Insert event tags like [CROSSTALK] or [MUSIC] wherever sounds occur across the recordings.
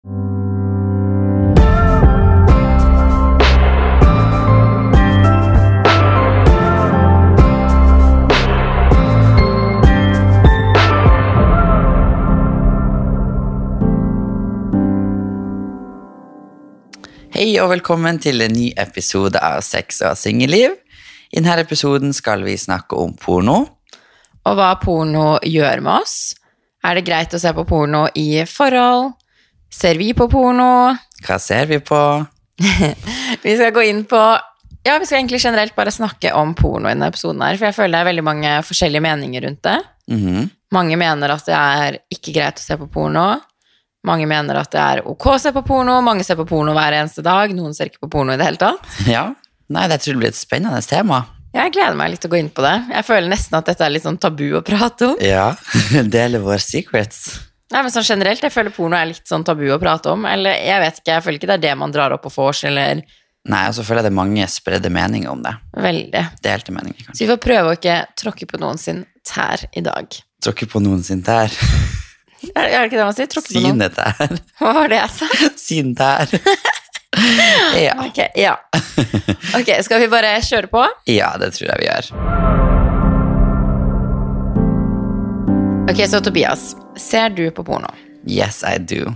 Hei og velkommen til en ny episode av Sex og singelliv. I denne episoden skal vi snakke om porno. Og hva porno gjør med oss. Er det greit å se på porno i forhold? Ser vi på porno? Hva ser vi på? [LAUGHS] Vi skal gå inn på Ja, vi skal egentlig generelt bare snakke om porno i denne episoden her, for jeg føler det er veldig mange forskjellige meninger rundt det. Mhm. Mange mener at det er ikke greit å se på porno. Mange mener at det er ok å se på porno. Mange ser på porno hver eneste dag. Noen ser ikke på porno i det hele tatt. [LAUGHS] Ja. Nei, det tror jeg blir et spennende tema. Jeg gleder meg litt til å gå inn på det. Jeg føler nesten at dette er litt sånn tabu å prate om. Ja. [LAUGHS] Dele våre secrets. Nei, men sånn generelt, jeg føler porno er litt sånn tabu å prate om. Eller jeg vet ikke, jeg føler ikke det er det man drar opp på vors, eller Nei, og så føler jeg det er mange spredde meninger om det. veldig. Delte meninger, Så vi får prøve å ikke tråkke på noen sin tær i dag. Tråkke på noen sin tær. [LAUGHS] Er er det ikke det man sier? Tråkke på noen? Sine tær. [LAUGHS] Hva var det jeg sa? [LAUGHS] Sin tær. Ja. Okay, ja. Ok, skal vi bare kjøre på? ja, det tror jeg vi gjør. Ok, så Tobias, ser du på porno? Yes, I do.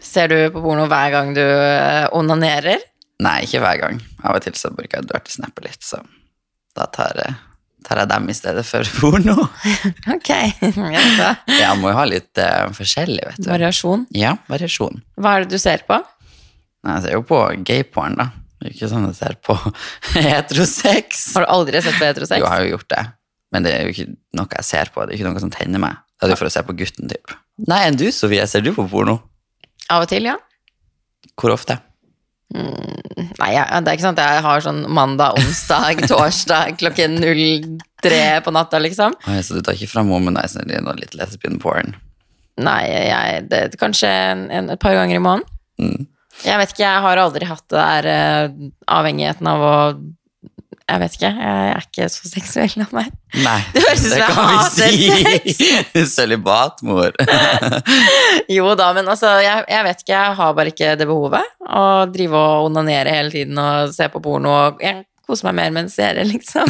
Ser du på porno hver gang du eh, onanerer? Nei, ikke hver gang. Av og til så bruker jeg dirty snappe litt, så da tar jeg, tar jeg dem i stedet for [LAUGHS] porno. [LAUGHS] Ok, jaså. Jeg må jo ha litt uh, forskjellig, vet du. Variasjon. Ja, variasjon. Hva er det du ser på? Nei, jeg ser jo på gayporn, da. Ikke sånn jeg ser på [LAUGHS] heterosex. Har du aldri sett på heterosex? Jo, jeg har jo gjort det. Men det er jo ikke noe jeg ser på. Det er ikke noe som tenner meg. Det er jo for å se på gutten, typ. Nei, enn du, Sofie? Ser du på porno? Av og til, ja. Hvor ofte? Nei, jeg, det er ikke sant jeg har sånn mandag, onsdag, [LAUGHS] torsdag klokken 03 på natta, liksom. Oi, så du tar ikke fram womanizer din og litt lesbian porn? Nei, jeg, det kanskje en, en, et par ganger i måneden. Mm. Jeg vet ikke, jeg har aldri hatt det der uh, avhengigheten av å Jeg vet ikke, jeg er ikke så seksuell av meg. Nei, [LAUGHS] Det som jeg hater si. [LAUGHS] Sølibatmor. [LAUGHS] Jo da, men altså, jeg, jeg vet ikke, jeg har bare ikke det behovet. Å drive og onanere hele tiden og se på porno. og Jeg koser meg mer med en serie, liksom.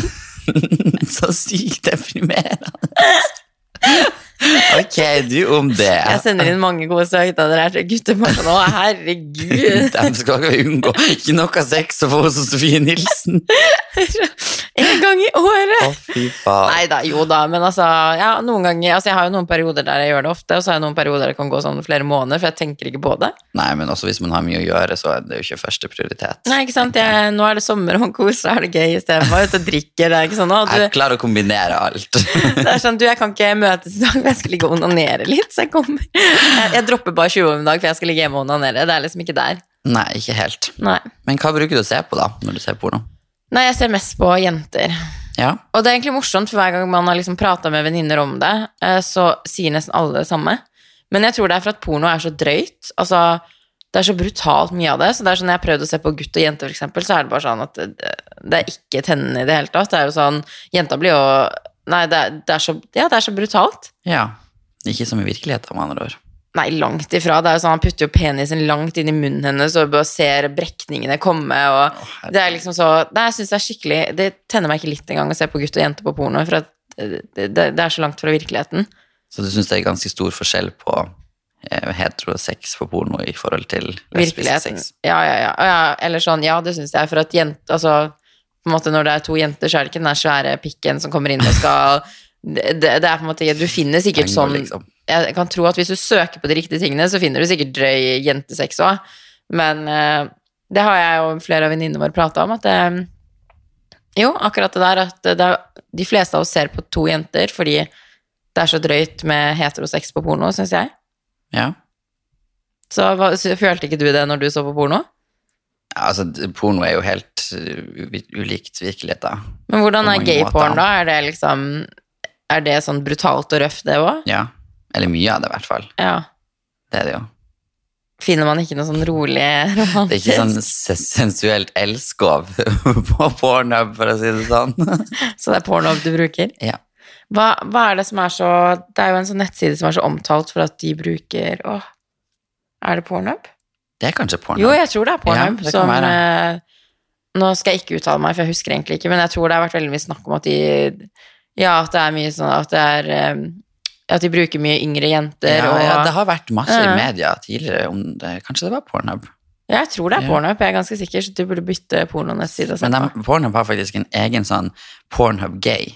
så sykt deprimerende. Ok, du om det. Jeg sender inn mange gode søknader her til gutter bare sånn, å herregud. [LAUGHS] De skal vi unngå. Ikke noe sex å få hos Sofie Nilsen. En gang i året. Å, fy faen. Nei da, jo da, men altså, ja, noen ganger Altså, jeg har jo noen perioder der jeg gjør det ofte, og så har jeg noen perioder der det kan gå sånn flere måneder, for jeg tenker ikke på det. Nei, men også hvis man har mye å gjøre, så er det jo ikke første prioritet. Nei, ikke sant, jeg, nå er det sommer, og man koser, er det gøy istedenfor ute og drikker, det er ikke sånn, å, Jeg klarer å kombinere alt. [LAUGHS] det er sånn, du, jeg kan ikke møtes i dag, jeg skal ligge og onanere litt, så jeg kommer. Jeg, jeg dropper bare 20 om en dag, for jeg skal ligge hjemme og onanere, det er liksom ikke der. Nei, ikke helt. Nei. Men hva bruker du å se på, da, når du ser porno? Nei, jeg ser mest på jenter. Ja, Og det er egentlig morsomt, for hver gang man har liksom prata med venninner om det, eh, så sier nesten alle det samme. Men jeg tror det er for at porno er så drøyt. Altså, det er så brutalt mye av det. Så det er sånn, når jeg har prøvd å se på gutt og jente, for eksempel, så er det bare sånn at det, det er ikke tennene i det hele tatt. Det er jo sånn Jenta blir jo Nei, det er, det er så Ja, det er så brutalt. ja. Ikke som i virkeligheten, med andre ord. Nei, langt ifra. Det er jo sånn, Han putter jo penisen langt inn i munnen hennes og bare ser brekningene komme. og Det er liksom så Det jeg synes jeg er skikkelig Det tenner meg ikke litt engang å se på gutt og jente på porno, for at det, det, det er så langt fra virkeligheten. Så du syns det er ganske stor forskjell på eh, heterosex på porno i forhold til lesbisk sex? Ja, ja, ja. ja. Eller sånn, ja, det syns jeg. For at jente Altså, på en måte når det er to jenter, så er det ikke den der svære pikken som kommer inn og skal [LAUGHS] det, det er på en måte Du finner sikkert sånn liksom. Jeg kan tro at hvis du søker på de riktige tingene, så finner du sikkert drøy jentesex òg. Men eh, det har jeg og flere av venninnene våre prata om, at det Jo, akkurat det der at det er, de fleste av oss ser på to jenter fordi det er så drøyt med heterosex på porno, syns jeg. Ja. Så, hva, følte ikke du det når du så på porno? Altså, porno er jo helt ulikt virkelighet, virkeligheten. Men hvordan er gayporn, da? Er det liksom Er det sånn brutalt og røft, det òg? Ja. Eller mye av det, i hvert fall. Ja. Det er det jo. Finner man ikke noe sånn rolig [LAUGHS] Det er ikke sånn sensuelt elskov [LAUGHS] på Pornhub, for å si det sånn. [LAUGHS] Så det er porno du bruker? Ja. Hva, hva er det som er så Det er jo en sånn nettside som er så omtalt for at de bruker Åh, Er det Pornhub? Det er kanskje porno. Jo, jeg tror det er Pornhub. Ja, som, eh, nå skal jeg ikke uttale meg, for jeg husker egentlig ikke, men jeg tror det har vært veldig mye snakk om at de Ja, at det er mye sånn at det er eh, At de bruker mye yngre jenter ja, og ja, det har vært masse i media tidligere om det. Kanskje det var Pornhub. Ja, Jeg tror det er. Pornhub, jeg er ganske sikker, så du burde bytte pornonettside Men de, Pornhub har faktisk en egen sånn Pornhub gay.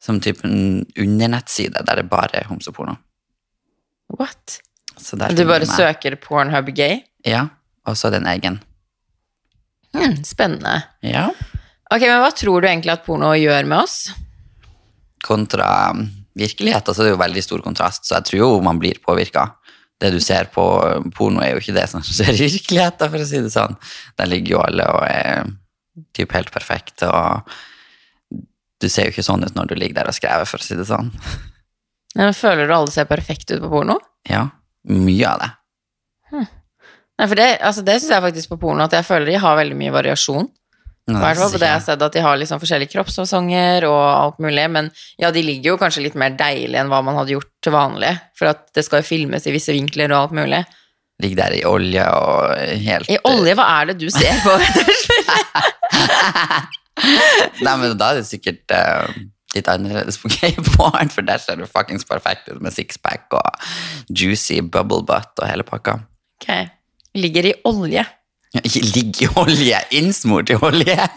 Som type en undernettside der det bare er homseporno. What? Du bare søker Pornhub gay? Ja, og så den egen. Hmm, spennende. Ja. Ok, men hva tror du egentlig at porno gjør med oss? Kontra virkelighet. altså Det er jo veldig stor kontrast, så jeg tror jo man blir påvirka. Det du ser på um, porno, er jo ikke det som [LAUGHS] skjer i virkeligheten, for å si det sånn. Der ligger jo alle og er typ helt perfekt, og du ser jo ikke sånn ut når du ligger der og skrever, for å si det sånn. Men Føler du alle ser perfekte ut på porno? Ja, mye av det. Nei, for det, altså det syns jeg faktisk på porno, at jeg føler de har veldig mye variasjon. I hvert fall på det jeg har sett, at de har liksom forskjellige kroppsfasonger og alt mulig, men ja, de ligger jo kanskje litt mer deilig enn hva man hadde gjort til vanlig, for at det skal jo filmes i visse vinkler og alt mulig. Ligger der i olje og helt I olje, hva er det du ser på? [LAUGHS] Nei, men da er det sikkert eh, litt annerledes på [LAUGHS] gayporn, for der ser du fuckings perfekt ut med sixpack og juicy bubble butt og hele pakka. Ok, ligger i olje. Ja, Ikke ligg i olje, innsmurt i olje.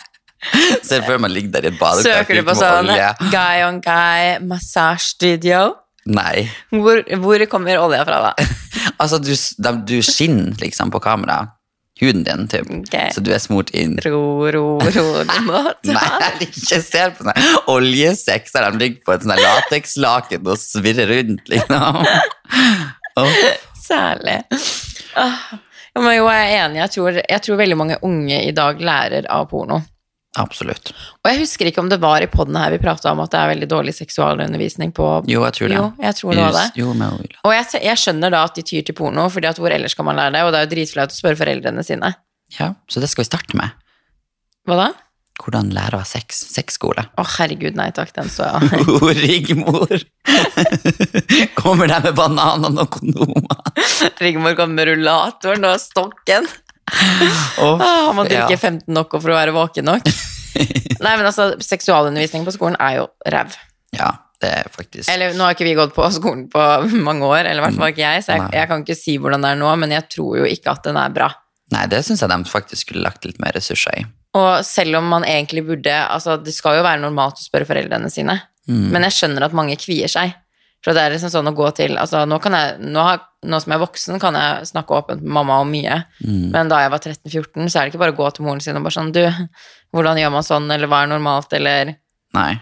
[LAUGHS] Ser for meg ligger der i et badekar Søker du på sånn guy on guy massage studio? Nei. Hvor, hvor kommer olja fra, da? [LAUGHS] Altså, du, du skinner liksom på kamera. Huden din, typ. Okay. Så du er smurt inn. Ro, ro, ro, [LAUGHS] du må Nei, ta jeg ikke ser på sånne oljesex der de ligger på et sånn latekslaken og svirrer rundt, liksom. [LAUGHS] oh. Særlig. Oh. jo, jeg er enig. Jeg tror, jeg tror veldig mange unge i dag lærer av porno. Absolutt. Og jeg husker ikke om det var i poden her vi prata om at det er veldig dårlig seksualundervisning på Jo, jeg tror det. Jo, jeg tror det var det. Jo, Og jeg, jeg skjønner da at de tyr til porno, fordi at hvor ellers kan man lære det? Og det er jo dritflaut å spørre foreldrene sine. Ja, så det skal vi starte med. Hva da? Hvordan lære å ha sex. Sexskole. Å, herregud, nei takk, den så [LAUGHS] jeg. Oh, Rigmor! [LAUGHS] Kommer der med bananene og kondomer. Rigmor kommer med rullatoren og stokken. [LAUGHS] Åh, Ah, man drikker ja. 15 nok for å være våken nok. [LAUGHS] Nei, men altså, seksualundervisning på skolen er jo ræv. Ja, det er faktisk Eller nå har ikke vi gått på skolen på [LAUGHS] mange år, eller i hvert fall ikke jeg, så jeg, jeg kan ikke si hvordan det er nå, men jeg tror jo ikke at den er bra. Nei, det syns jeg de faktisk skulle lagt litt mer ressurser i. Og selv om man egentlig burde Altså, det skal jo være normalt å spørre foreldrene sine, Mm. men jeg skjønner at mange kvier seg. For det er liksom sånn å gå til Altså, nå kan jeg Nå, har, nå som jeg er voksen, kan jeg snakke åpent med mamma om mye, Mm. men da jeg var 13-14, så er det ikke bare å gå til moren sin og bare sånn Du, hvordan gjør man sånn, eller hva er normalt, eller Nei.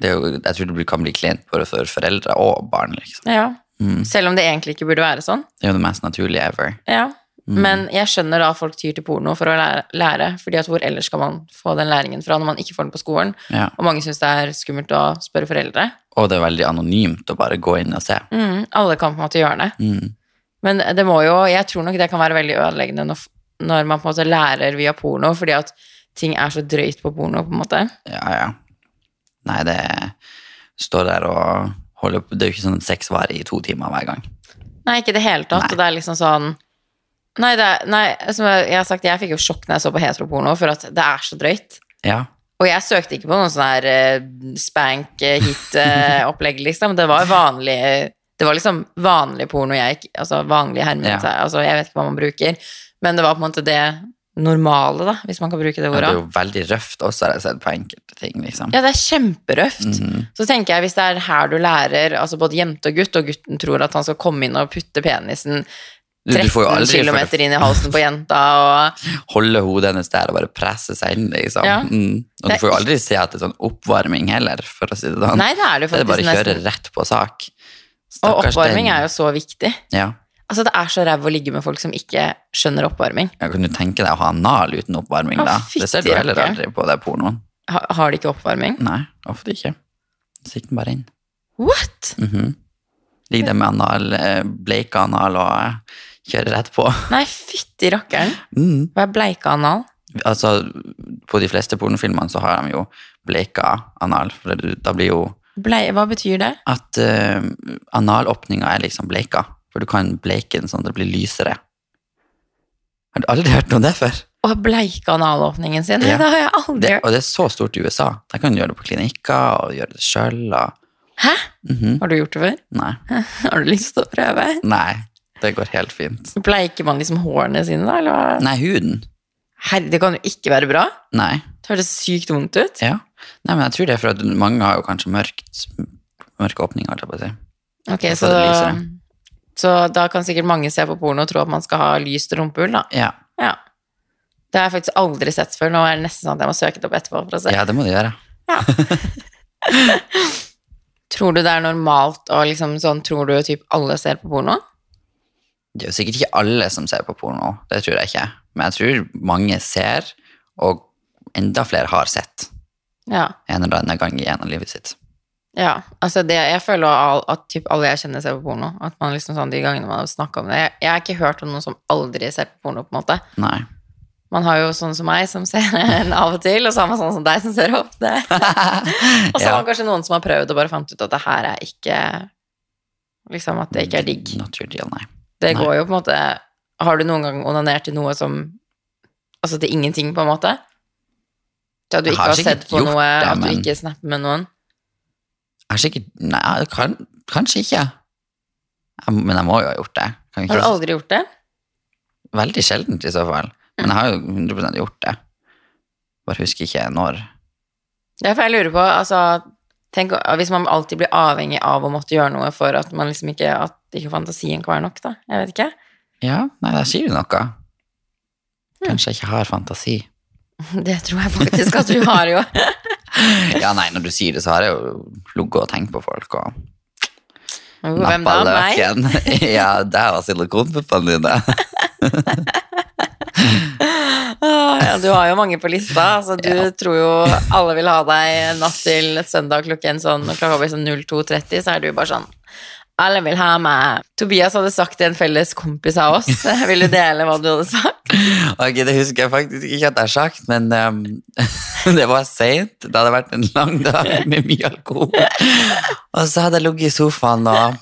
Det jo, jeg tror det kan bli kleint både for foreldre og barn. liksom. Ja. Mm. Selv om det egentlig ikke burde være sånn. Det er jo det mest naturlige ever. Ja. Mm. Men jeg skjønner da folk tyr til porno for å lære, lære fordi at hvor ellers skal man få den læringen fra når man ikke får den på skolen? Ja. Og mange syns det er skummelt å spørre foreldre. Og det er veldig anonymt å bare gå inn og se. Mm, alle kan på en måte gjøre det. Mm. Men det må jo, jeg tror nok det kan være veldig ødeleggende når, når man på en måte lærer via porno, fordi at ting er så drøyt på porno, på en måte. Ja, ja. Nei, det står der og holder på Det er jo ikke sånn at sex varer i to timer hver gang. Nei, ikke i det hele tatt. Nei. Og det er liksom sånn Nei, er, nei som jeg har sagt, jeg fikk jo sjokk når jeg så på heteroporno, for at det er så drøyt. Ja. Og jeg søkte ikke på noen sånn her eh, spank-hit-opplegg, liksom. Det var vanlig Det var liksom vanlig porno jeg gikk Altså vanlige hermet, Ja. Altså, jeg vet ikke hva man bruker, men det var på en måte det normale, da, hvis man kan bruke det ja. Det er jo veldig røft også, har jeg sett på enkelte ting, liksom. Ja, det er kjemperøft. Mhm. Så tenker jeg, hvis det er her du lærer altså både jente og gutt, og gutten tror at han skal komme inn og putte penisen Du, du får jo 13 aldri km inn i halsen på jenta, og [LAUGHS] holde hodet hennes der og bare presse seg inn, liksom. Ja. Mm. Og du får jo aldri se at det er sånn oppvarming heller, for å si det sånn. Nei, det er det jo det er bare å kjøre rett på sak. Og oppvarming er jo så viktig. Ja. Altså, det er så ræv å ligge med folk som ikke skjønner oppvarming. Ja, Kan du tenke deg å ha anal uten oppvarming, da? Det ser du heller aldri på det pornoen. Ha, har de ikke oppvarming? Nei, ofte ikke. Sikk den bare inn. What? Mhm. Ligger der med anal, eh, bleika anal og eh, kjører rett på. Nei, fytti rakkeren. Mm. Hva er bleika anal? Altså, på de fleste pornofilmene så har de jo bleika anal, for da blir jo Blei, hva betyr det? at uh, analåpninga er liksom bleika. For du kan bleike den sånn at det blir lysere. Har du aldri hørt noe om det før? Å bleika analåpningen sin. Ja. Det har jeg aldri Det, og det er så stort i USA. Der kan du gjøre det på klinikker og gjøre det sjøl. Og... Hæ? -hmm. Har du gjort det før? Nei. [LAUGHS] Har du lyst til å prøve? Nei, det går helt fint. Bleiker man liksom hårene sine, da? Eller? Nei, huden. Herre, det kan jo ikke være bra. Nei. Det høres sykt vondt ut. Ja. Nei, men jeg tror det er for at mange har jo kanskje mørkt mørke åpninger, holdt jeg på å si. Ok, så, så da kan sikkert mange se på porno og tro at man skal ha lyst rumpehull, da. Ja. Ja. Det har jeg faktisk aldri sett før. Nå er det nesten sånn at jeg må søke det opp etterpå for å se. ja, det må du gjøre. Ja. [LAUGHS] Tror du det er normalt å liksom sånn Tror du typ alle ser på porno? Det er jo sikkert ikke alle som ser på porno, det tror jeg ikke. Men jeg tror mange ser, og enda flere har sett Ja. en eller annen gang av livet sitt. ja. Altså det, jeg føler at, at typ alle jeg kjenner, ser på porno. At man liksom sånn De gangene man har snakka om det jeg, jeg har ikke hørt om noen som aldri ser på porno, på en måte. Nei. Man har jo sånn som meg, som ser [LAUGHS] en av og til, og så har man sånn som deg, som ser ofte. [LAUGHS] Og så har man kanskje noen som har prøvd og bare fant ut at det her er ikke Liksom at det ikke er digg. Not your deal, nei. Det Nei. går jo på en måte Har du noen gang onanert til noe som Altså til ingenting, på en måte? Til at du ikke har har sett på noe, det, at du men- ikke snapper med noen? Jeg har sikkert Nei, kan, kanskje ikke. Jeg, men jeg må jo ha gjort det. Kan Har du aldri gjort det? veldig sjeldent, i så fall. Men jeg har jo 100% gjort det. Bare husker ikke når. Det er for jeg lurer på, altså Tenk hvis man alltid blir avhengig av å måtte gjøre noe for at man liksom ikke At ikke fantasien kan være nok, da. Jeg vet ikke. Ja, nei, der sier du noe. Kanskje jeg ikke har fantasi. [LAUGHS] Det tror jeg faktisk at du har, jo. [LAUGHS] Ja, nei, når du sier det, så har jeg jo ligget og tenkt på folk og Hvem nappa løken. [LAUGHS] ja, der var silikonpuppene dine. Ja, du har jo mange på lista. Altså, du Ja. tror jo alle vil ha deg natt til søndag klokken sånn, klokka blir sånn 02.30, så er du bare sånn Alle vil ha meg. Tobias hadde sagt til en felles kompis av oss. [LAUGHS] Vil du dele hva du hadde sagt? Ok, Det husker jeg faktisk ikke at jeg har sagt, men um, [LAUGHS] det var seint. Det hadde vært en lang dag med mye alkohol. Og så hadde jeg ligget i sofaen og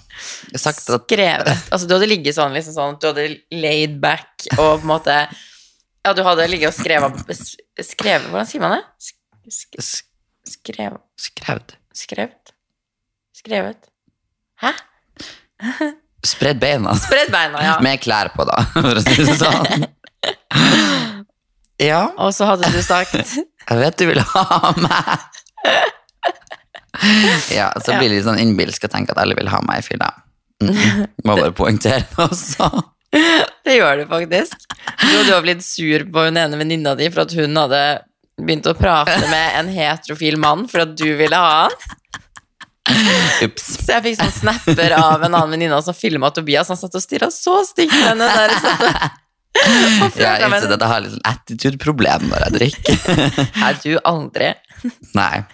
sagt at Skrevet. Altså, du hadde ligget sånn, liksom sånn, du hadde laid back og på en måte Ja, du hadde ligget og skrevet Skrevet Hvordan sier man det? Sk sk sk- skrev, Skrevd. skrevet? Skrevet? Hæ? Spredd beina. Spredd beina, ja. Med klær på, da, for å si det sånn. Ja, Og så hadde du sagt jeg vet du vil ha meg. Ja, så blir det litt sånn innbilsk å tenke at alle vil ha meg i fylla. Mm. Må bare poengtere det også. Det gjør du faktisk. Du, hadde har blitt sur på hun ene venninna di for at hun hadde begynt å prate med en heterofil mann for at du ville ha han. Ups. Så jeg fikk sånn snapper av en annen venninne som filma Tobias. Han satt og stirra så stygt på henne. Der, satt [LAUGHS] og, og Jeg flørta at jeg har litt sånn attitude-problem når jeg drikker. [LAUGHS] er du aldri. [LAUGHS] Nei.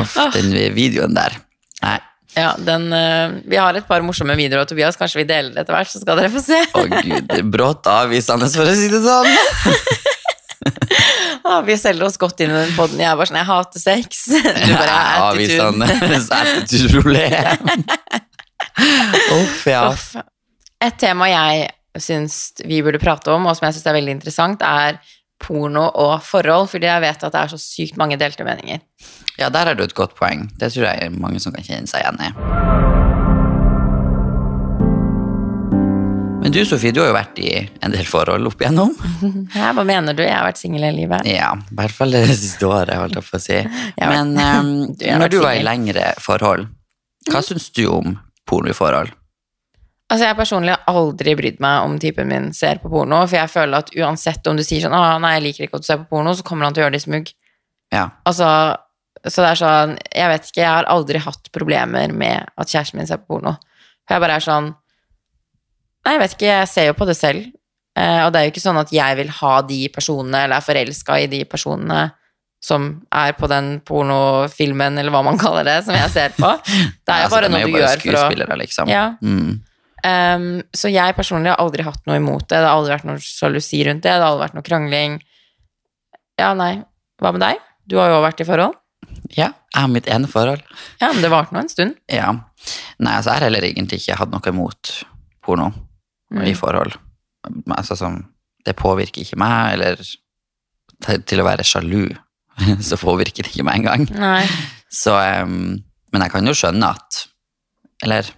Uff, den videoen der. Nei. Ja, den, eh, vi har et par morsomme videoer av Tobias. Kanskje vi deler det etter hvert, så skal dere få se. Å gud, det er brått avvisende, for å si det sånn. [LAUGHS] Ah, vi selger oss godt inn i den poden. Jeg er bare sånn, jeg hater sex. [LAUGHS] Du bare, Avvisende attitude. [LAUGHS] attitude-problem. Uff, ja. Uff. Et tema jeg syns vi burde prate om, og som jeg syns er veldig interessant, er porno og forhold, fordi jeg vet at det er så sykt mange delte meninger. Ja, der har du et godt poeng. Det tror jeg mange som kan kjenne seg igjen i. Men du, Sofie, du har jo vært i en del forhold opp igjennom. [LAUGHS] Ja, hva mener du? Jeg har vært singel hele livet. Ja, i hvert fall det siste året, holdt jeg på å si. [LAUGHS] Men um, [LAUGHS] Du når du var i lengre forhold, hva syns du om pornoforhold? Altså, jeg personlig har aldri brydd meg om typen min ser på porno, for jeg føler at uansett om du sier sånn 'Å, nei, jeg liker ikke at du ser på porno', så kommer han til å gjøre det i smug. Ja. Altså, så det er sånn Jeg vet ikke, jeg har aldri hatt problemer med at kjæresten min ser på porno. For jeg bare er sånn Nei, jeg vet ikke, jeg ser jo på det selv. Eh, og det er jo ikke sånn at jeg vil ha de personene, eller er forelska i de personene som er på den pornofilmen, eller hva man kaller det, som jeg ser på. [LAUGHS] Det er jo Altså, bare noe du gjør for å liksom. Ja. Mm. um, så jeg personlig har aldri hatt noe imot det. Det har aldri vært noe sjalusi rundt det. Det har aldri vært noe krangling. Ja, nei. Hva med deg? Du har jo vært i forhold. ja, jeg har mitt ene forhold. Ja, men det varte nå en stund. Ja. Nei, altså, jeg har heller egentlig ikke hatt noe imot porno Mm. i forhold. Altså som Det påvirker ikke meg, eller til, til å være sjalu, [LAUGHS] så påvirker det ikke meg engang. Nei. Så um, Men jeg kan jo skjønne at Eller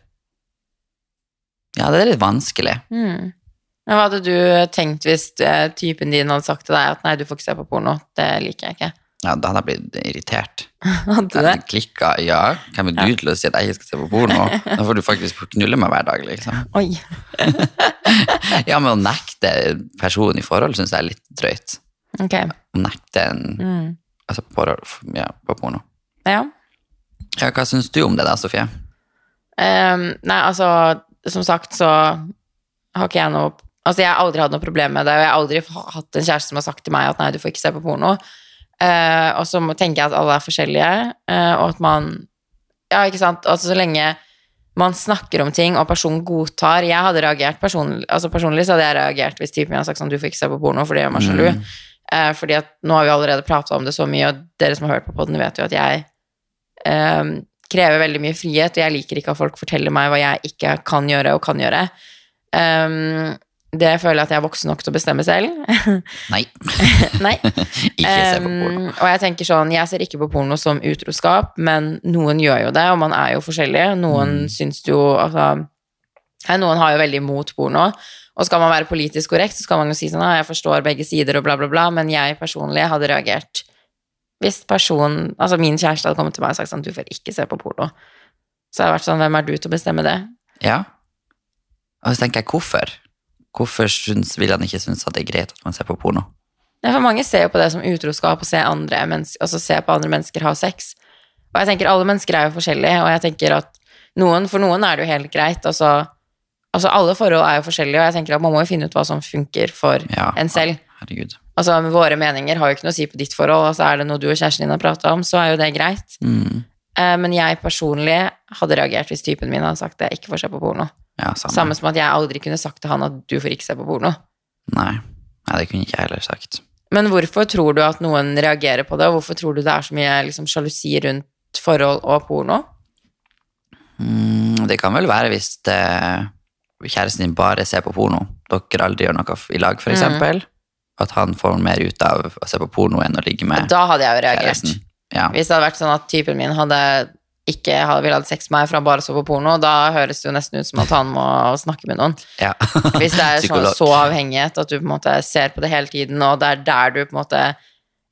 Ja, det er litt vanskelig. Mm. Men hva hadde du tenkt hvis eh, typen din hadde sagt til deg at nei, du får ikke se på porno, det liker jeg ikke? Ja, Da hadde jeg blitt irritert. [LAUGHS] Hadde du det? klikka, ja. Hvem er du til å si at jeg ikke skal se på porno? Da får du faktisk knulle meg hver dag, liksom. [LAUGHS] Oi. [LAUGHS] Ja, men å nekte personen i forhold syns jeg er litt drøyt. Ok. Å nekte en Mm. altså forhold, ja, på porno. Ja. Ja, hva syns du om det da, Sofie? Um, nei, altså, som sagt så har ikke jeg noe Altså, jeg har aldri hatt noe problem med det, og jeg har aldri hatt en kjæreste som har sagt til meg at nei, du får ikke se på porno. Eh, og så tenker jeg at alle er forskjellige, eh, og at man Ja, ikke sant. Altså, så lenge man snakker om ting, og personen godtar Jeg hadde reagert personlig, altså personlig så hadde jeg reagert hvis typen min hadde sagt sånn, du får ikke se på porno for det gjør meg sjalu. Eh, fordi at nå har vi allerede prata om det så mye, og dere som har hørt på podden, vet jo at jeg krever veldig mye frihet, og jeg liker ikke at folk forteller meg hva jeg ikke kan gjøre og kan gjøre. Um, det føler jeg at jeg er voksen nok til å bestemme selv. [LAUGHS] Nei. [LAUGHS] Nei. [LAUGHS] ikke se på porno. Um, og jeg tenker sånn, jeg ser ikke på porno som utroskap, men noen gjør jo det, og man er jo forskjellig. Noen Mm. syns jo altså, Noen har jo veldig imot porno. Og skal man være politisk korrekt, så skal man jo si sånn ja, jeg forstår begge sider og bla, bla, bla, men jeg personlig hadde reagert hvis personen, altså min kjæreste hadde kommet til meg og sagt sånn du får ikke se på porno. Så hadde jeg vært sånn, hvem er du til å bestemme det? Ja. Og så tenker jeg, hvorfor? Hvorfor synes, vil han ikke synes at det er greit at man ser på porno? Ja, for mange ser jo på det som utroskap å se, andre altså se på andre mennesker ha sex. Og jeg tenker alle mennesker er jo forskjellige, og jeg tenker at noen, for noen er det jo helt greit. Altså, altså alle forhold er jo forskjellige, og jeg tenker at man må jo finne ut hva som funker for Ja, en selv. Herregud. Altså Våre meninger har jo ikke noe å si på ditt forhold. altså Er det noe du og kjæresten din har prata om, så er jo det greit. Mm. Eh, men jeg personlig hadde reagert hvis typen min hadde sagt det, ikke får se på porno. Ja, samme. Samme som at jeg aldri kunne sagt til han at du får ikke se på porno. Nei. Nei, det kunne ikke jeg heller sagt. Men hvorfor tror du at noen reagerer på det, og hvorfor tror du det er så mye liksom, sjalusi rundt forhold og porno? Mm, det kan vel være hvis det, kjæresten din bare ser på porno, dere aldri gjør noe i lag, for Mm. At han får mer ut av å se på porno enn å ligge med kjæresten. Da hadde jeg jo reagert. Ja. Hvis det hadde vært sånn at typen min hadde ikke ville hatt sex med meg for han bare så på porno, da høres det jo nesten ut som at han må snakke med noen. ja. [LAUGHS] Hvis det er sånn, så avhengighet at du på en måte ser på det hele tiden, og det er der du på en måte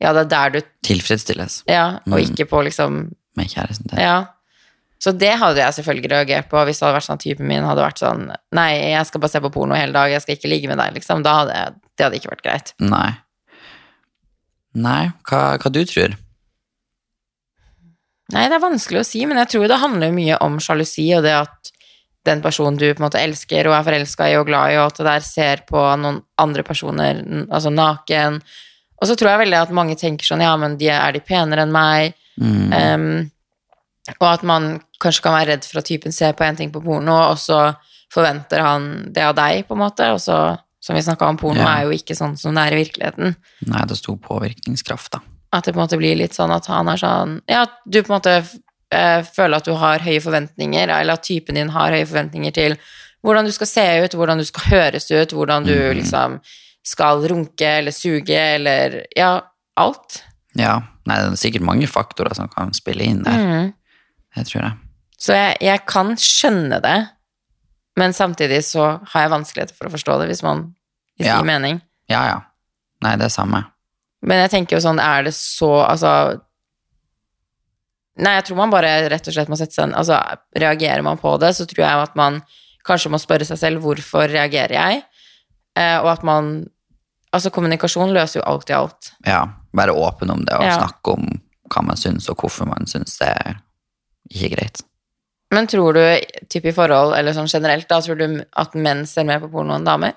Ja, det er der du Tilfredsstilles Ja, og Mm. ikke på liksom med kjæresten din. Ja. Så det hadde jeg selvfølgelig reagert på hvis det hadde vært sånn at typen min hadde vært sånn Nei, jeg skal bare se på porno hele dag, jeg skal ikke ligge med deg, liksom. Da hadde jeg, det hadde ikke vært greit. Nei. Nei, hva, hva du tror? Nei, det er vanskelig å si, men jeg tror det handler mye om sjalusi og det at den personen du på en måte elsker og er forelska i og glad i, og at det der ser på noen andre personer, altså naken. Og så tror jeg veldig at mange tenker sånn, ja, men de, er de penere enn meg? Mm. Um, og at man kanskje kan være redd for at typen ser på en ting på porno, og så forventer han det av deg, på en måte. Og så, som vi snakka om, porno Ja. er jo ikke sånn som det er i virkeligheten. Nei, det sto påvirkningskraft, da. At det på en måte blir litt sånn at han er sånn Ja, at du på en måte eh, føler at du har høye forventninger, eller at typen din har høye forventninger til hvordan du skal se ut, hvordan du skal høres ut, hvordan du mm. liksom skal runke eller suge eller Ja, alt. Ja. Nei, det er sikkert mange faktorer som kan spille inn der. Mm. Jeg tror det. Så jeg, jeg kan skjønne det, men samtidig så har jeg vanskeligheter for å forstå det, hvis man hvis Ja. gir mening. Ja, ja. Nei, det er samme. Men jeg tenker jo sånn, er det så Altså Nei, jeg tror man bare rett og slett må sette seg en Altså, reagerer man på det, så tror jeg at man kanskje må spørre seg selv hvorfor reagerer jeg, eh, og at man Altså, kommunikasjon løser jo alltid alt. Ja, være åpen om det og Ja. snakke om hva man syns, og hvorfor man syns det er ikke greit. Men tror du, typ i forhold, eller sånn generelt, da, tror du at menn ser mer på porno enn damer?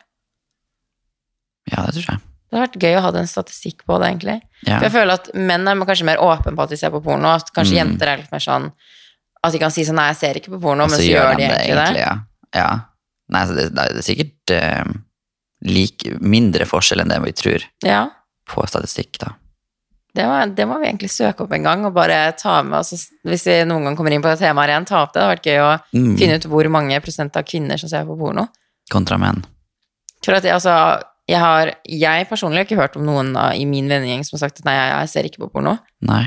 Ja, det tror jeg. Det hadde vært gøy å ha en statistikk på det, egentlig. Ja. For jeg føler at menn er kanskje mer åpne på at de ser på porno, at kanskje Mm. jenter er litt mer sånn at de kan si sånn 'nei, jeg ser ikke på porno', men så gjør de egentlig det. Ja. ja. Nei, så det, det er sikkert uh, like, mindre forskjell enn det vi tror Ja, på statistikk, da. det må, det må vi egentlig søke opp en gang, og bare ta med oss Hvis vi noen gang kommer inn på det temaet igjen, ta opp det. Det hadde vært gøy å Mm. finne ut hvor mange prosent av kvinner som ser på porno. kontra menn. For at jeg, altså, jeg har Jeg personlig har ikke hørt om noen da, i min vennegjeng som har sagt at nei, jeg, ser ikke på porno. Nei.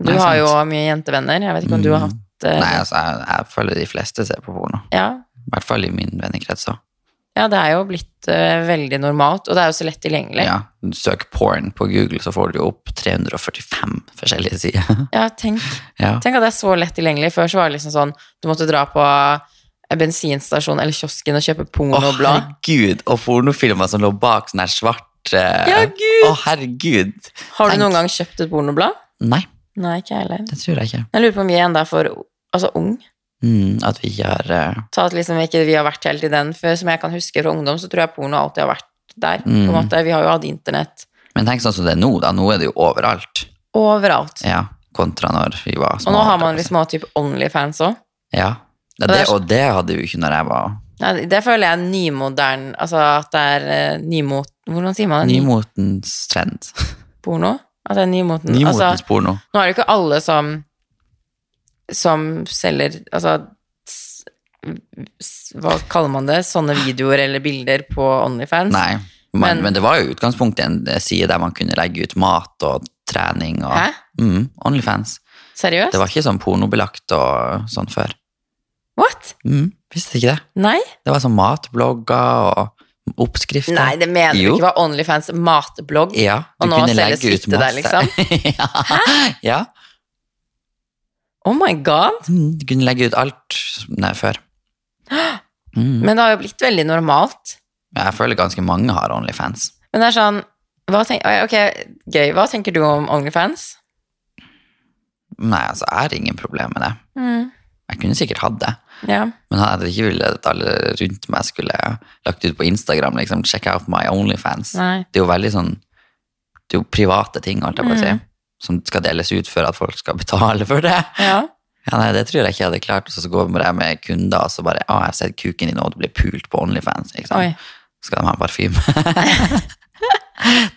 Du Nei, har sant. jo mye jentevenner. Jeg vet ikke om du har Mm. hatt uh, Nei, altså, jeg, jeg føler de fleste ser på porno. ja. I hvert fall i min vennekrets. også. ja, det er jo blitt uh, veldig normalt, og det er jo så lett tilgjengelig. Ja, du søker porn på Google, så får du jo opp 345 forskjellige sider. [LAUGHS] Ja, tenk, ja. tenk at det er så lett tilgjengelig. Før så var det liksom sånn du måtte dra på bensinstasjon eller kiosken og kjøpe pornoblad. Å, herregud! Og pornofilmer som lå bak sånn her svart eh, Ja, gud! Å, herregud! Har du tenk. noen gang kjøpt et pornoblad? Nei, Nei, ikke jeg heller. det tror jeg ikke. Jeg lurer på om vi enda er for altså, ung. Mm, at vi har uh... Ta at liksom ikke vi har vært helt i den. For som jeg kan huske fra ungdom, så tror jeg porno alltid har vært der. på en Mm. måte. Vi har jo hatt internett Men tenk sånn som det er nå, da. Nå er det jo overalt. overalt. Ja, kontra når vi var små. Og nå har man liksom typ Onlyfans òg. Ja. Ja det det, og det hadde vi jo ikke når jeg var Ja, det føler jeg er nymodern Altså at det er eh, nymot... Hvordan sier man det? nymotens trend. [LAUGHS] Porno? At det er nymoten. Nymotens Altså, porno. nå er det ikke alle som som selger Altså Hva kaller man det? Sånne videoer eller bilder på Onlyfans? Nei, men, Men- men det var jo utgangspunktet en eh, side der man kunne legge ut mat og trening og Hæ? mm, Onlyfans. Seriøst? Det var ikke sånn pornobelagt og sånn før. Mm, visste ikke det. Nei? Det var sånn matblogger og oppskrifter. Nei, det mener du ikke var Onlyfans matblogg? Ja, Og nå selges fitte der, liksom? [LAUGHS] ja. ja. Oh my god! Mm, Du kunne legge ut alt nei, før. Mm. Men det har jo blitt veldig normalt. Jeg føler ganske mange har Onlyfans. Men det er sånn hva tenk, Ok, gøy. Hva tenker du om Onlyfans? Nei, altså, jeg har ingen problem med det. Jeg kunne sikkert hatt det. Ja. Men jeg hadde ikke villet at alle rundt meg skulle lagt ut på Instagram liksom, check out my Onlyfans. Nei. Det er jo veldig sånn Det er jo private ting, alt jeg bare å si, Mm. som skal deles ut for at folk skal [LAUGHS] betale for det. ja. Ja, nei, Det tror jeg ikke jeg hadde klart. Og så går jeg med kunder og så bare Å, jeg har sett kuken din, og du blir pult på Onlyfans. Ikke sant? Oi. Skal de ha en parfyme? [LAUGHS]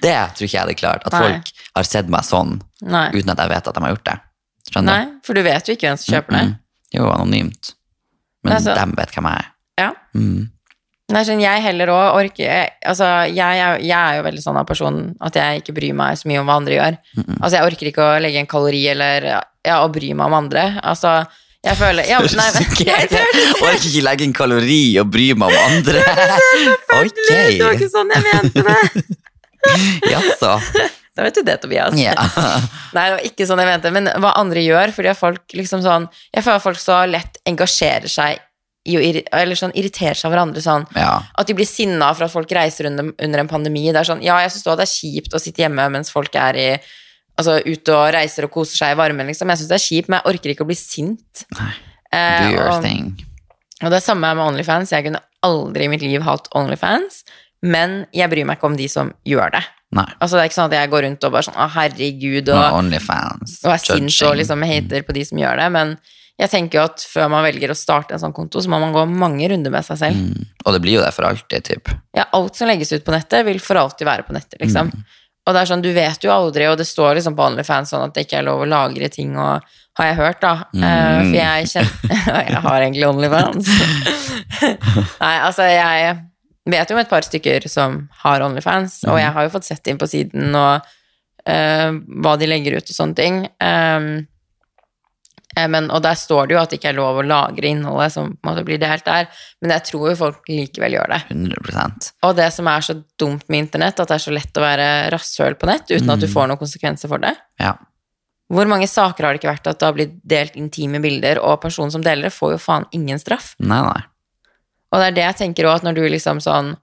det tror ikke jeg hadde klart. At Nei. folk har sett meg sånn Nei. uten at jeg vet at de har gjort det. Skjønner Nei, for du vet jo ikke hvem som kjøper det. Mm. Jo, anonymt. Men Altså- de vet hvem jeg er. Ja. Mm. Nei, sånn, jeg heller òg orker altså, jeg, er- jeg er jo veldig sånn av person at jeg ikke bryr meg så mye om hva andre gjør. Altså, jeg orker ikke å legge en kalori eller ja, å bry meg om andre. Altså, jeg føler ja, nei, men, [LAUGHS] det Jeg orker ikke legge en kalori og bry meg om andre. [LAUGHS] Ok. det var ikke sånn jeg mente det. [LAUGHS] Jaså. Da vet du det, Tobias. Ja. [LAUGHS] Nei, det var ikke sånn jeg mente, men hva andre gjør, fordi folk liksom sånn Jeg føler at folk så lett engasjerer seg i å eller sånn irritere seg av hverandre. sånn ja. At de blir sinna for at folk reiser under, under en pandemi. Det er sånn, ja, jeg syns det er kjipt å sitte hjemme mens folk er i Altså ute og reiser og koser seg i varmen, liksom. Jeg syns det er kjipt, men jeg orker ikke å bli sint. Nei. Eh, Do your og, thing. og det er samme med Onlyfans. Jeg kunne aldri i mitt liv hatt Onlyfans, men jeg bryr meg ikke om de som gjør det. Nei. Altså Det er ikke sånn at jeg går rundt og bare sånn Å, herregud, No, og, Onlyfans. og er sint og liksom hater på de som gjør det. Men jeg tenker jo at før man velger å starte en sånn konto, så må man gå mange runder med seg selv. Mm. Og det blir jo det for alltid, typ. Ja, alt som legges ut på nettet, vil for alltid være på nettet, liksom. Og det er sånn, du vet jo aldri, og det står liksom på OnlyFans sånn at det ikke er lov å lagre ting, og har jeg hørt, da. Eh, for jeg kjenner [LAUGHS] Jeg har egentlig OnlyFans. [LAUGHS] Nei, altså, jeg vet jo om et par stykker som har OnlyFans, og jeg har jo fått sett inn på siden og uh, hva de legger ut og sånne ting. Um, men, og der står det jo at det ikke er lov å lagre innholdet som måte blir delt der, men jeg tror jo folk likevel gjør det. 100% Og det som er så dumt med internett, at det er så lett å være rasshøl på nett uten at du får noen konsekvenser for det. Ja. Hvor mange saker har det ikke vært at det har blitt delt intime bilder, og personen som deler det, får jo faen ingen straff. Nei, nei. Og det er det jeg tenker òg, at når du liksom sånn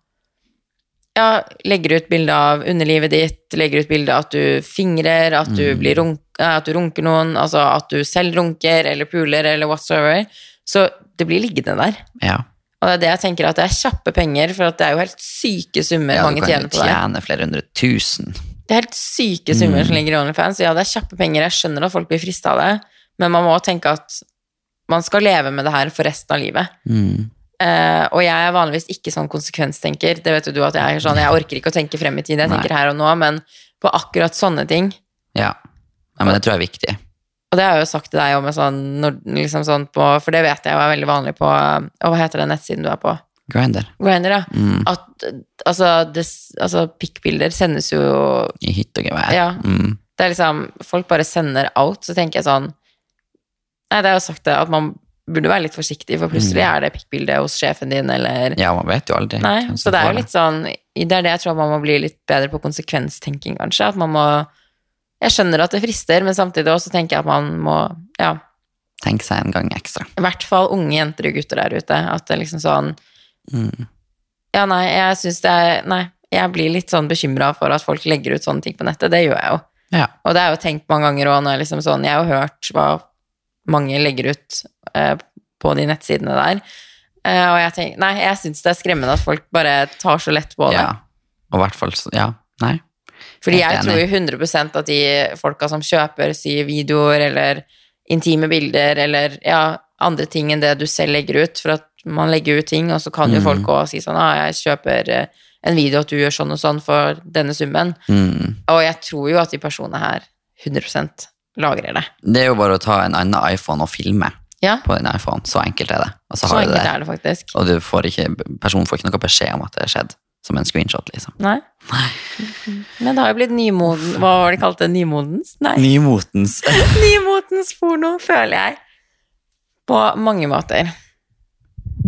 ja, legger ut bilde av underlivet ditt, legger ut bilde av at du fingrer, at du, blir runk, eh, at du runker noen, altså at du selv runker eller puler eller whatsoever, så det blir liggende der. Ja. Og det er det jeg tenker, at det er kjappe penger, for det er jo helt syke summer ja mange du kan jo tjene flere hundre tusen. Det er helt syke summer som ligger i OnlyFans. Ja, det er kjappe penger, jeg skjønner at folk blir frista av det, men man må tenke at man skal leve med det her for resten av livet. Mm. Eh, og jeg er vanligvis ikke sånn konsekvenstenker. Det vet jo du at jeg er sånn, jeg orker ikke å tenke frem i tid, jeg Nei. tenker her og nå, men på akkurat sånne ting Ja. ja. Men det tror jeg er viktig. Og det har jeg jo sagt til deg om, sånn, liksom sånn på, for det vet jeg jo er veldig vanlig på Og hva heter den nettsiden du er på? Grinder. Grindr, ja. Mm. At altså, det, altså pikkbilder sendes jo I hytt og gevær. Ja. Mm. Det er liksom Folk bare sender out, så tenker jeg sånn Nei, det er jo sagt det, at man burde være litt forsiktig, for plutselig er det pikkbilde hos sjefen din, eller ja, man vet jo aldri. Nei, så det er jo litt sånn Det er det jeg tror man må bli litt bedre på konsekvenstenking, kanskje. At man må Jeg skjønner at det frister, men samtidig også tenker jeg at man må Ja, Tenk seg en gang ekstra. i hvert fall unge jenter og gutter der ute. At det er liksom sånn Mm. Ja, nei, jeg syns det er Nei, jeg blir litt sånn bekymra for at folk legger ut sånne ting på nettet. Det gjør jeg jo. Ja. Og det er jo tenkt mange ganger òg, liksom sånn Jeg har jo hørt hva mange legger ut eh, på de nettsidene der. Eh, og jeg tenker Nei, jeg syns det er skremmende at folk bare tar så lett på det. ja. Og hvert fall Ja. Nei. Fordi jeg tror jo 100 at de folka som kjøper si videoer eller intime bilder eller ja, andre ting enn det du selv legger ut, for at man legger ut ting, og så kan jo Mm. folk også si sånn ah, jeg kjøper eh, en video at du gjør sånn og sånn for denne summen. Mm. Og jeg tror jo at de personene her 100 lagrer det. Det er jo bare å ta en annen iPhone og filme Ja, på den iPhone. Så enkelt er det. Og så så har du enkelt det. er det faktisk. Og du får ikke, personen får ikke noe beskjed om at det har skjedd. Som en screenshot, liksom. Nei. Men det har jo blitt nymoden Hva var det kalt det? Nymodens? Nei. Nymotens. [LAUGHS] [LAUGHS] Nymotens porno, føler jeg. På mange måter.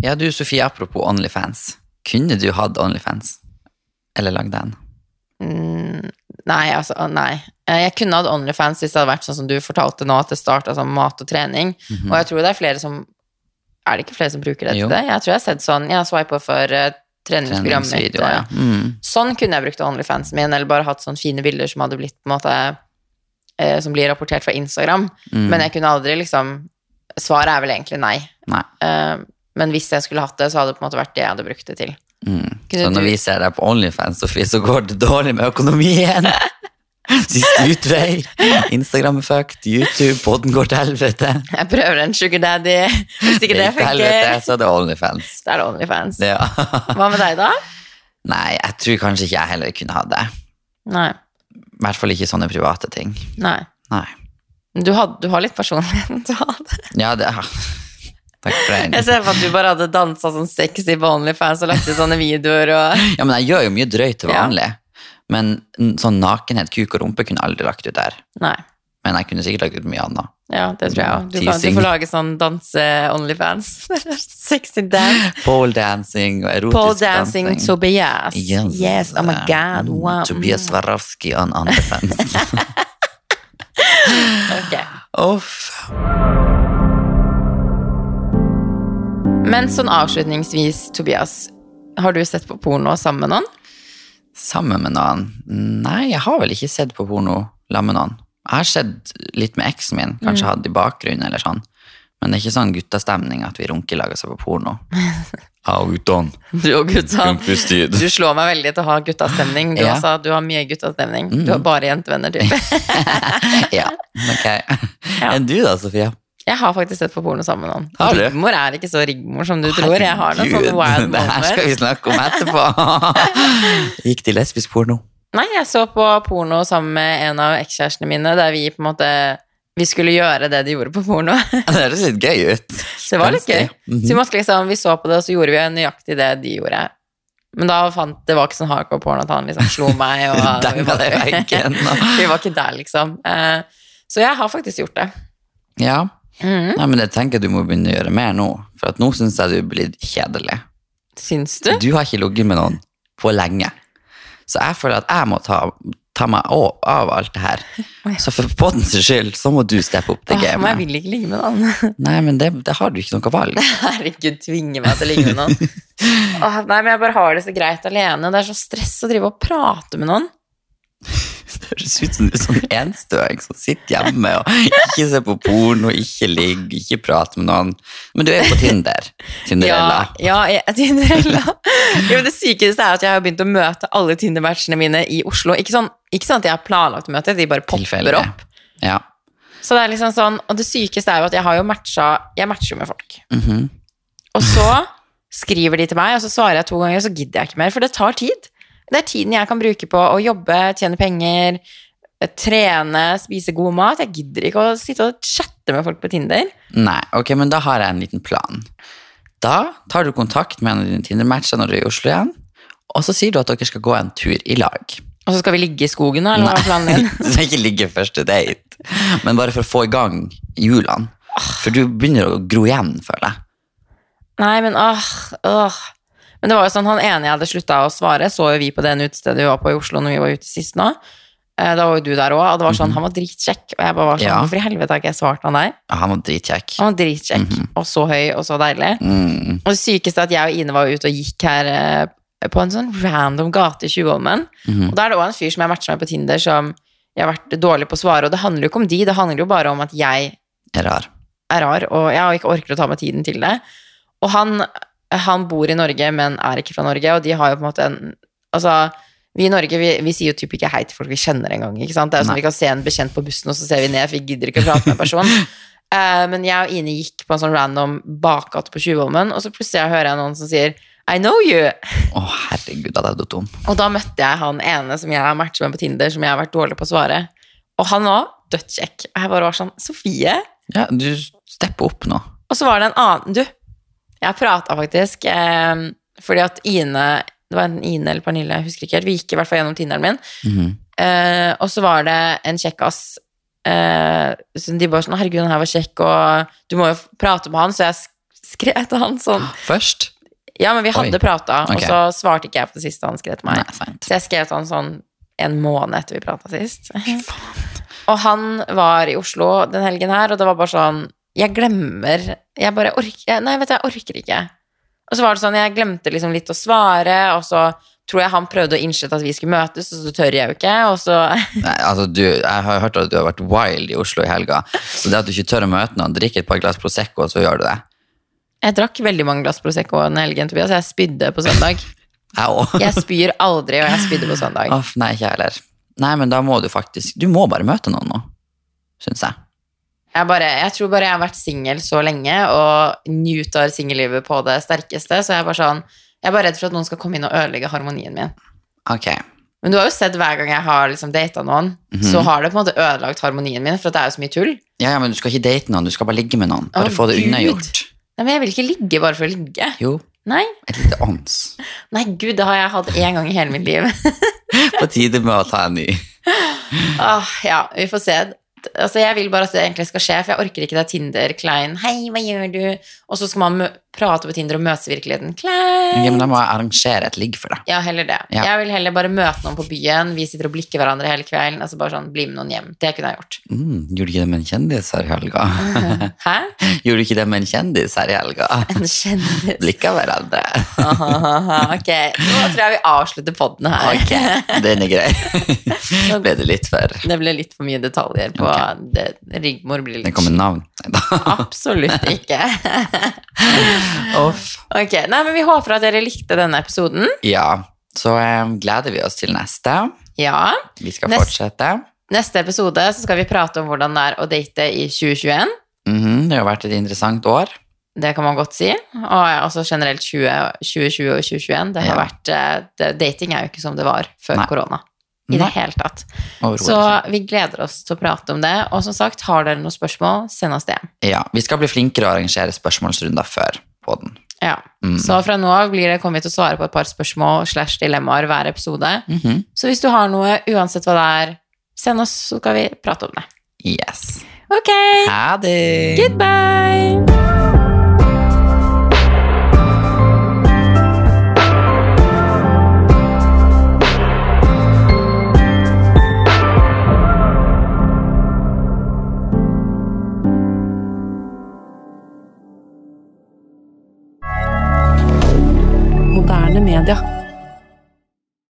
Ja, du Sofie, apropos Onlyfans. Kunne du hatt Onlyfans? Eller lagd en? Mm, nei, altså, nei. Eh, Jeg kunne hatt Onlyfans hvis det hadde vært sånn som du fortalte nå, at det starta som mat og trening. Og jeg tror det er flere som Er det ikke flere som bruker det Jo. til det? Jeg tror jeg har sett sånn Jeg har swipa for uh, treningsprogrammet mitt. Ja. eh, Mm. Sånn kunne jeg brukt Onlyfansen min, eller bare hatt sånne fine bilder som hadde blitt på en måte uh, Som blir rapportert fra Instagram. Mm. Men jeg kunne aldri liksom Svaret er vel egentlig nei. Nei. Uh, men hvis jeg skulle hatt det, så hadde det på en måte vært det jeg hadde brukt det til. Mm. Så når vi ser deg på Onlyfans, Sofie, så går det dårlig med økonomien. [LAUGHS] Siste utvei. Instagram er fucked. YouTube, podden går til helvete. Jeg prøver en sugar daddy. Hvis ikke det Gikk til helvete, funker, så er det Onlyfans. Det er Onlyfans. Ja. Hva med deg, da? Nei, jeg tror kanskje ikke jeg heller kunne hatt det. Nei. I hvert fall ikke sånne private ting. Nei. Nei. Du, had, du har litt personlighet. å ha det. Ja, det Takk for Jeg ser for at du bare hadde dansa sånn sexy på Onlyfans og lagt ut sånne videoer og [LAUGHS] Ja, men jeg gjør jo mye drøyt til Ja. vanlig. Men sånn nakenhet, kuk og rumpe kunne jeg aldri lagt ut der. Nei. Men jeg kunne sikkert lagt ut mye annet. Ja, det tror jeg òg. Du, du får lage sånn danse-Onlyfans. [LAUGHS] Sexy dance. Pole dancing og erotisk Pole dancing Tobias. Yes. Yes. Oh my god. Wow. Tobias Swarovski on OnlyFans. [LAUGHS] Ok. Uff. Men sånn avslutningsvis, Tobias. Har du sett på porno sammen med noen? Sammen med noen? Nei, jeg har vel ikke sett på porno sammen med noen. Jeg har sett litt med eksen min, Mm. kanskje hatt i bakgrunnen eller sånn. Men det er ikke sånn guttastemning at vi runker lager seg på porno. [LAUGHS] Au, guttene. Du og gutta. Du slår meg veldig til å ha guttastemning. Du Ja. også, du har mye guttastemning. Du har bare jentevenner, type. [LAUGHS] ja, ok. [LAUGHS] Ja. Enn du da, Sofia? Jeg har faktisk sett på porno sammen med noen. Rigmor er ikke så Rigmor som du tror. Jeg har noen sånne Herregud, wild [LAUGHS] Det her skal vi snakke om etterpå. [LAUGHS] Gikk til lesbisk porno. Nei, jeg så på porno sammen med en av ekskjærestene mine, der vi på en måte vi skulle gjøre det de gjorde på porno. [LAUGHS] Det høres litt gøy ut. Det var litt gøy. Mhm. Så vi, liksom, vi så på det, og så gjorde vi nøyaktig det de gjorde. Men da fant det var ikke sånn hardcore porno at han liksom slo meg. Og, Demma deg i veggen, vi var ikke der, liksom. Eh, Så jeg har faktisk gjort det. Ja. Mhm. Nei, men jeg tenker du må begynne å gjøre mer nå. For at nå syns jeg du blir kjedelig. Syns du? Du har ikke ligget med noen på lenge. Så jeg føler at jeg må ta, ta meg av, av alt det her. Så for poddens skyld så må du steppe opp det gamet. men jeg vil ikke ligge med noen. [LAUGHS] Nei, men det, det har du ikke noe valg. [LAUGHS] Herregud, tvinge meg til å ligge med noen. [LAUGHS] Åh, nei, men jeg bare har det så greit alene. Det er så stress å drive og prate med noen. Høres ut som du er sånn enstøing som sitter hjemme og ikke ser på porno, ikke ligger, ikke prater med noen. Men du er jo på Tinder. Tinderella. Ja, ja jeg, Tinderella. Jo, det sykeste er at jeg har begynt å møte alle Tinder-matchene mine i Oslo. Ikke sånn, ikke sånn at jeg har planlagt å møte, de bare popper Tilfeldig. opp. Ja. Så det er liksom sånn, Og det sykeste er jo at jeg har jo matcha Jeg matcher jo med folk. Mhm. Og så skriver de til meg, og så svarer jeg to ganger, og så gidder jeg ikke mer, for det tar tid. Det er tiden jeg kan bruke på å jobbe, tjene penger, eh, trene, spise god mat. Jeg gidder ikke å sitte og chatte med folk på Tinder. Nei, ok, men da har jeg en liten plan. Da tar du kontakt med en av dine Tinder-matcher når du er i Oslo igjen, og så sier du at dere skal gå en tur i lag. Og så skal vi ligge i skogen, da? Eller hva er planen din? [LAUGHS] Du skal ikke ligge første date, men bare for å få i gang hjulene. For du begynner å gro igjen, føler jeg. Nei, men åh, åh. Men det var jo sånn, han ene jeg hadde slutta å svare, så jo vi på det utestedet vi var på i Oslo når vi var ute sist nå. Eh, Da var jo du der òg, og det var sånn, han var dritkjekk. Og jeg bare var sånn, Ja. hvorfor i helvete har ikke jeg svart han der? Ja, Han var dritkjekk. Han var dritkjekk, og så høy, og så deilig. Mm. Og det sykeste er at jeg og Ine var ute og gikk her eh, på en sånn random gate i Tjuvholmen. Mhm. Og da er det òg en fyr som jeg matcher med på Tinder, som jeg har vært dårlig på å svare. Og det handler jo ikke om de, det handler jo bare om at jeg Er rar. er rar, og jeg ikke orker å ta meg tiden til det. Og han, han bor i Norge, men er ikke fra Norge, og de har jo på en måte en Altså, vi i Norge vi, vi sier jo typ ikke hei til folk vi kjenner engang. Det er jo Nei. Vi kan se en bekjent på bussen, og så ser vi ned, for vi gidder ikke å prate med en person. uh, [LAUGHS] men jeg og Ine gikk på en sånn random bakgate på Tjuvholmen, og så plutselig hører jeg noen som sier I know you! Å, herregud, da er du dum. Og da møtte jeg han ene som jeg har matchet med på Tinder, som jeg har vært dårlig på å svare. Og han var dødskjekk. Og jeg bare var sånn Sofie? Ja, du stepper opp nå. Og så var det en annen Du, jeg prata faktisk eh, fordi at Ine Det var enten Ine eller Pernille, jeg husker ikke helt. Vi gikk i hvert fall gjennom Tinderen min. Mhm. Eh, og så var det en kjekkas eh, så De bare sånn 'Herregud, han her var kjekk', og du må jo prate med han, så jeg skrev til han sånn [GASPS] Først? Ja, men vi hadde prata, okay. og så svarte ikke jeg på det siste han skrev til meg. Nei. Så jeg skrev til han sånn en måned etter vi prata sist. [LAUGHS] Og han var i Oslo den helgen her, og det var bare sånn Jeg glemmer Jeg bare orker Nei, vet du, jeg orker ikke. Og så var det sånn, jeg glemte liksom litt å svare, og så tror jeg han prøvde å innskjette at vi skulle møtes, og så tør jeg jo ikke, og så [LAUGHS] Nei, altså du, jeg har hørt at du har vært wild i Oslo i helga. Så det at du ikke tør å møte noen, drikke et par glass Prosecco, og så gjør du det. Jeg drakk veldig mange glass Prosecco den helgen, Tobias. Jeg spydde på søndag. [LAUGHS] Jeg spyr aldri, og jeg spydde på søndag. Off, nei, ikke jeg heller. Nei, men da må du faktisk Du må bare møte noen nå, syns jeg. Jeg, bare, jeg tror bare jeg har vært singel så lenge og nyter singellivet på det sterkeste, så jeg er bare sånn Jeg er bare redd for at noen skal komme inn og ødelegge harmonien min. Ok. Men du har jo sett hver gang jeg har liksom data noen, Mhm. så har det på en måte ødelagt harmonien min, for at det er jo så mye tull. Ja, ja, men du skal ikke date noen, du skal bare ligge med noen. Bare oh, få det unnagjort. Nei, men jeg vil ikke ligge bare for å ligge. Jo, Nei, et lite ånds. nei gud, det har jeg hatt én gang i hele mitt liv. [LAUGHS] På tide med å ta en ny. ah, ja, vi får se. Altså, jeg vil bare at det egentlig skal skje, for jeg orker ikke det Tinder-klein. Hei, hva gjør du? Og så skal man prate på Tinder og møtes i virkeligheten. Kleint! Ok, men da må jeg arrangere et ligg for deg. Ja, heller det. Ja. Jeg vil heller bare møte noen på byen, vi sitter og blikker hverandre hele kvelden, altså bare sånn, bli med noen hjem. Det kunne jeg gjort. Mm, gjorde du ikke det med en kjendis her i helga? [LAUGHS] Hæ? Gjorde du ikke det med en kjendis her i helga? [LAUGHS] En kjendis. Blikka hverandre. Ok, nå tror jeg vi avslutter podden her. Ok, den er grei. [LAUGHS] Ble det litt for Det ble litt for mye detaljer på okay. det. Rigmor blir Det kommer navn. Neida. Absolutt ikke. Ok, nei, men vi håper at dere likte denne episoden. Ja, så um, gleder vi oss til neste. Ja. Vi skal Nest- fortsette. Neste episode så skal vi prate om hvordan det er å date i 2021. Mhm, det har vært et interessant år. Det kan man godt si. Og også generelt 20, 2020 og 2021. Det har Ja. vært, eh, det, dating er jo ikke som det var før Nei. korona. I Nei. det hele tatt. Så vi gleder oss til å prate om det. Og som sagt, har dere noen spørsmål, send oss det. Ja, vi skal bli flinkere å arrangere spørsmålsrunder før på den. Ja. Mm. Så fra nå av blir det, kommer vi til å svare på et par spørsmål slash dilemmaer hver episode. Mhm. Så hvis du har noe, uansett hva det er, send oss, så skal vi prate om det. Yes. Ok, Ha det! goodbye! Moderne media.